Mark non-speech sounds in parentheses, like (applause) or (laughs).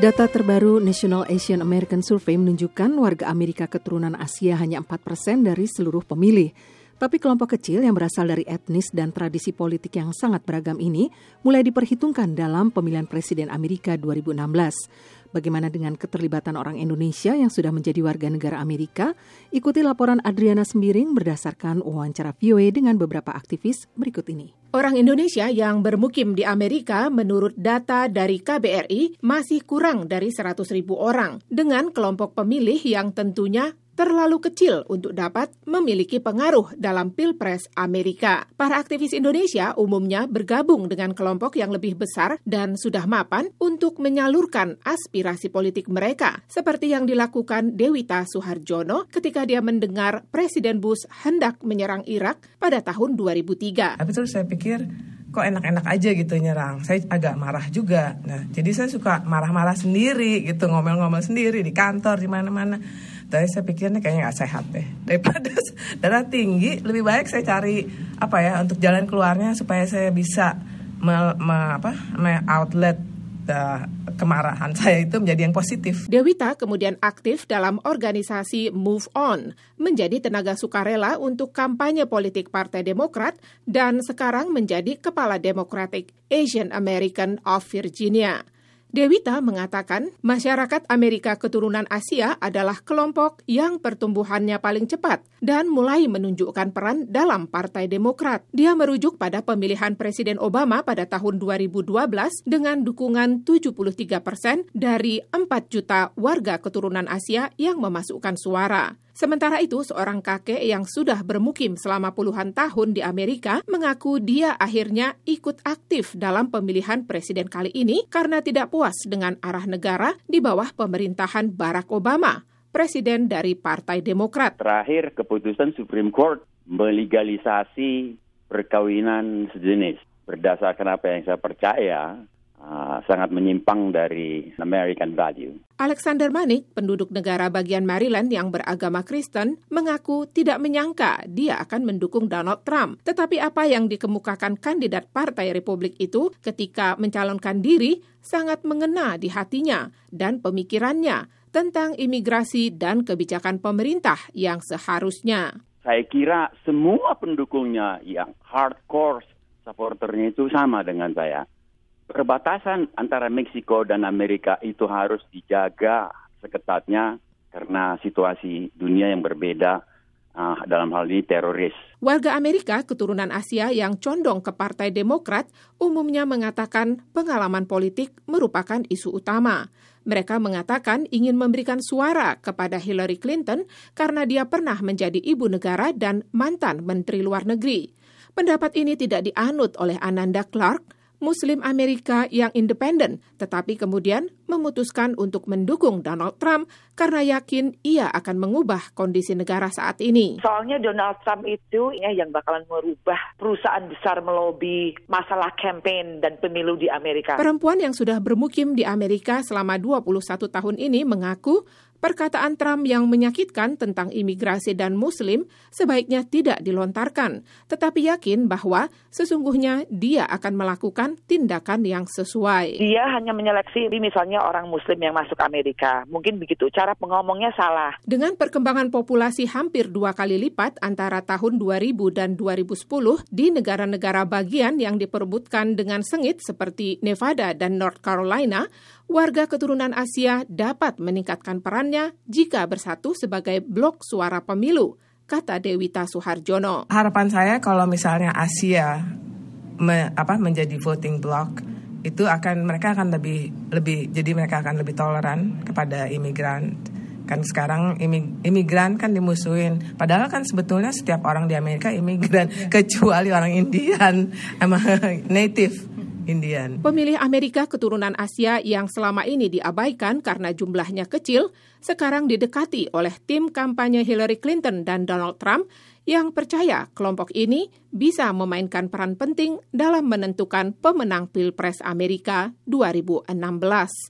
Data terbaru National Asian American Survey menunjukkan warga Amerika keturunan Asia hanya 4 persen dari seluruh pemilih. Tapi kelompok kecil yang berasal dari etnis dan tradisi politik yang sangat beragam ini mulai diperhitungkan dalam pemilihan presiden Amerika 2016. Bagaimana dengan keterlibatan orang Indonesia yang sudah menjadi warga negara Amerika? Ikuti laporan Adriana Sembiring berdasarkan wawancara VOA dengan beberapa aktivis berikut ini. Orang Indonesia yang bermukim di Amerika menurut data dari KBRI masih kurang dari 100 ribu orang dengan kelompok pemilih yang tentunya terlalu kecil untuk dapat memiliki pengaruh dalam Pilpres Amerika. Para aktivis Indonesia umumnya bergabung dengan kelompok yang lebih besar dan sudah mapan untuk menyalurkan aspirasi politik mereka, seperti yang dilakukan Dewita Suharjono ketika dia mendengar Presiden Bush hendak menyerang Irak pada tahun 2003. Tapi terus saya pikir kok enak-enak aja gitu nyerang. Saya agak marah juga. Nah, jadi saya suka marah-marah sendiri gitu, ngomel-ngomel sendiri di kantor di mana-mana. Tapi saya pikirnya kayaknya nggak sehat deh. (laughs) Daripada darah tinggi, lebih baik saya cari apa ya untuk jalan keluarnya supaya saya bisa me, me, apa, me outlet uh, kemarahan (laughs) saya itu menjadi yang positif. Dewita kemudian aktif dalam organisasi Move On, menjadi tenaga sukarela untuk kampanye politik Partai Demokrat dan sekarang menjadi Kepala Democratic Asian American of Virginia. Dewita mengatakan masyarakat Amerika keturunan Asia adalah kelompok yang pertumbuhannya paling cepat dan mulai menunjukkan peran dalam Partai Demokrat. Dia merujuk pada pemilihan Presiden Obama pada tahun 2012 dengan dukungan 73 persen dari 4 juta warga keturunan Asia yang memasukkan suara. Sementara itu, seorang kakek yang sudah bermukim selama puluhan tahun di Amerika mengaku dia akhirnya ikut aktif dalam pemilihan presiden kali ini karena tidak puas dengan arah negara di bawah pemerintahan Barack Obama, presiden dari Partai Demokrat. Terakhir, keputusan Supreme Court melegalisasi perkawinan sejenis. Berdasarkan apa yang saya percaya, uh, sangat menyimpang dari American value. Alexander Manik, penduduk negara bagian Maryland yang beragama Kristen, mengaku tidak menyangka dia akan mendukung Donald Trump. Tetapi apa yang dikemukakan kandidat Partai Republik itu ketika mencalonkan diri sangat mengena di hatinya dan pemikirannya tentang imigrasi dan kebijakan pemerintah yang seharusnya. Saya kira semua pendukungnya yang hardcore supporternya itu sama dengan saya perbatasan antara Meksiko dan Amerika itu harus dijaga seketatnya karena situasi dunia yang berbeda uh, dalam hal ini teroris. Warga Amerika keturunan Asia yang condong ke Partai Demokrat umumnya mengatakan pengalaman politik merupakan isu utama. Mereka mengatakan ingin memberikan suara kepada Hillary Clinton karena dia pernah menjadi ibu negara dan mantan menteri luar negeri. Pendapat ini tidak dianut oleh Ananda Clark, Muslim Amerika yang independen, tetapi kemudian memutuskan untuk mendukung Donald Trump karena yakin ia akan mengubah kondisi negara saat ini. Soalnya Donald Trump itu ya, yang bakalan merubah perusahaan besar melobi masalah campaign dan pemilu di Amerika. Perempuan yang sudah bermukim di Amerika selama 21 tahun ini mengaku Perkataan Trump yang menyakitkan tentang imigrasi dan Muslim sebaiknya tidak dilontarkan, tetapi yakin bahwa sesungguhnya dia akan melakukan tindakan yang sesuai. Dia hanya menyeleksi misalnya orang Muslim yang masuk Amerika. Mungkin begitu, cara pengomongnya salah. Dengan perkembangan populasi hampir dua kali lipat antara tahun 2000 dan 2010 di negara-negara bagian yang diperebutkan dengan sengit seperti Nevada dan North Carolina, warga keturunan Asia dapat meningkatkan perannya jika bersatu sebagai blok suara pemilu, kata Dewita Suharjono. Harapan saya kalau misalnya Asia me, apa menjadi voting block itu akan mereka akan lebih lebih jadi mereka akan lebih toleran kepada imigran. Kan sekarang imigran kan dimusuhin. Padahal kan sebetulnya setiap orang di Amerika imigran kecuali orang Indian emang native Indian. Pemilih Amerika keturunan Asia yang selama ini diabaikan karena jumlahnya kecil, sekarang didekati oleh tim kampanye Hillary Clinton dan Donald Trump yang percaya kelompok ini bisa memainkan peran penting dalam menentukan pemenang Pilpres Amerika 2016.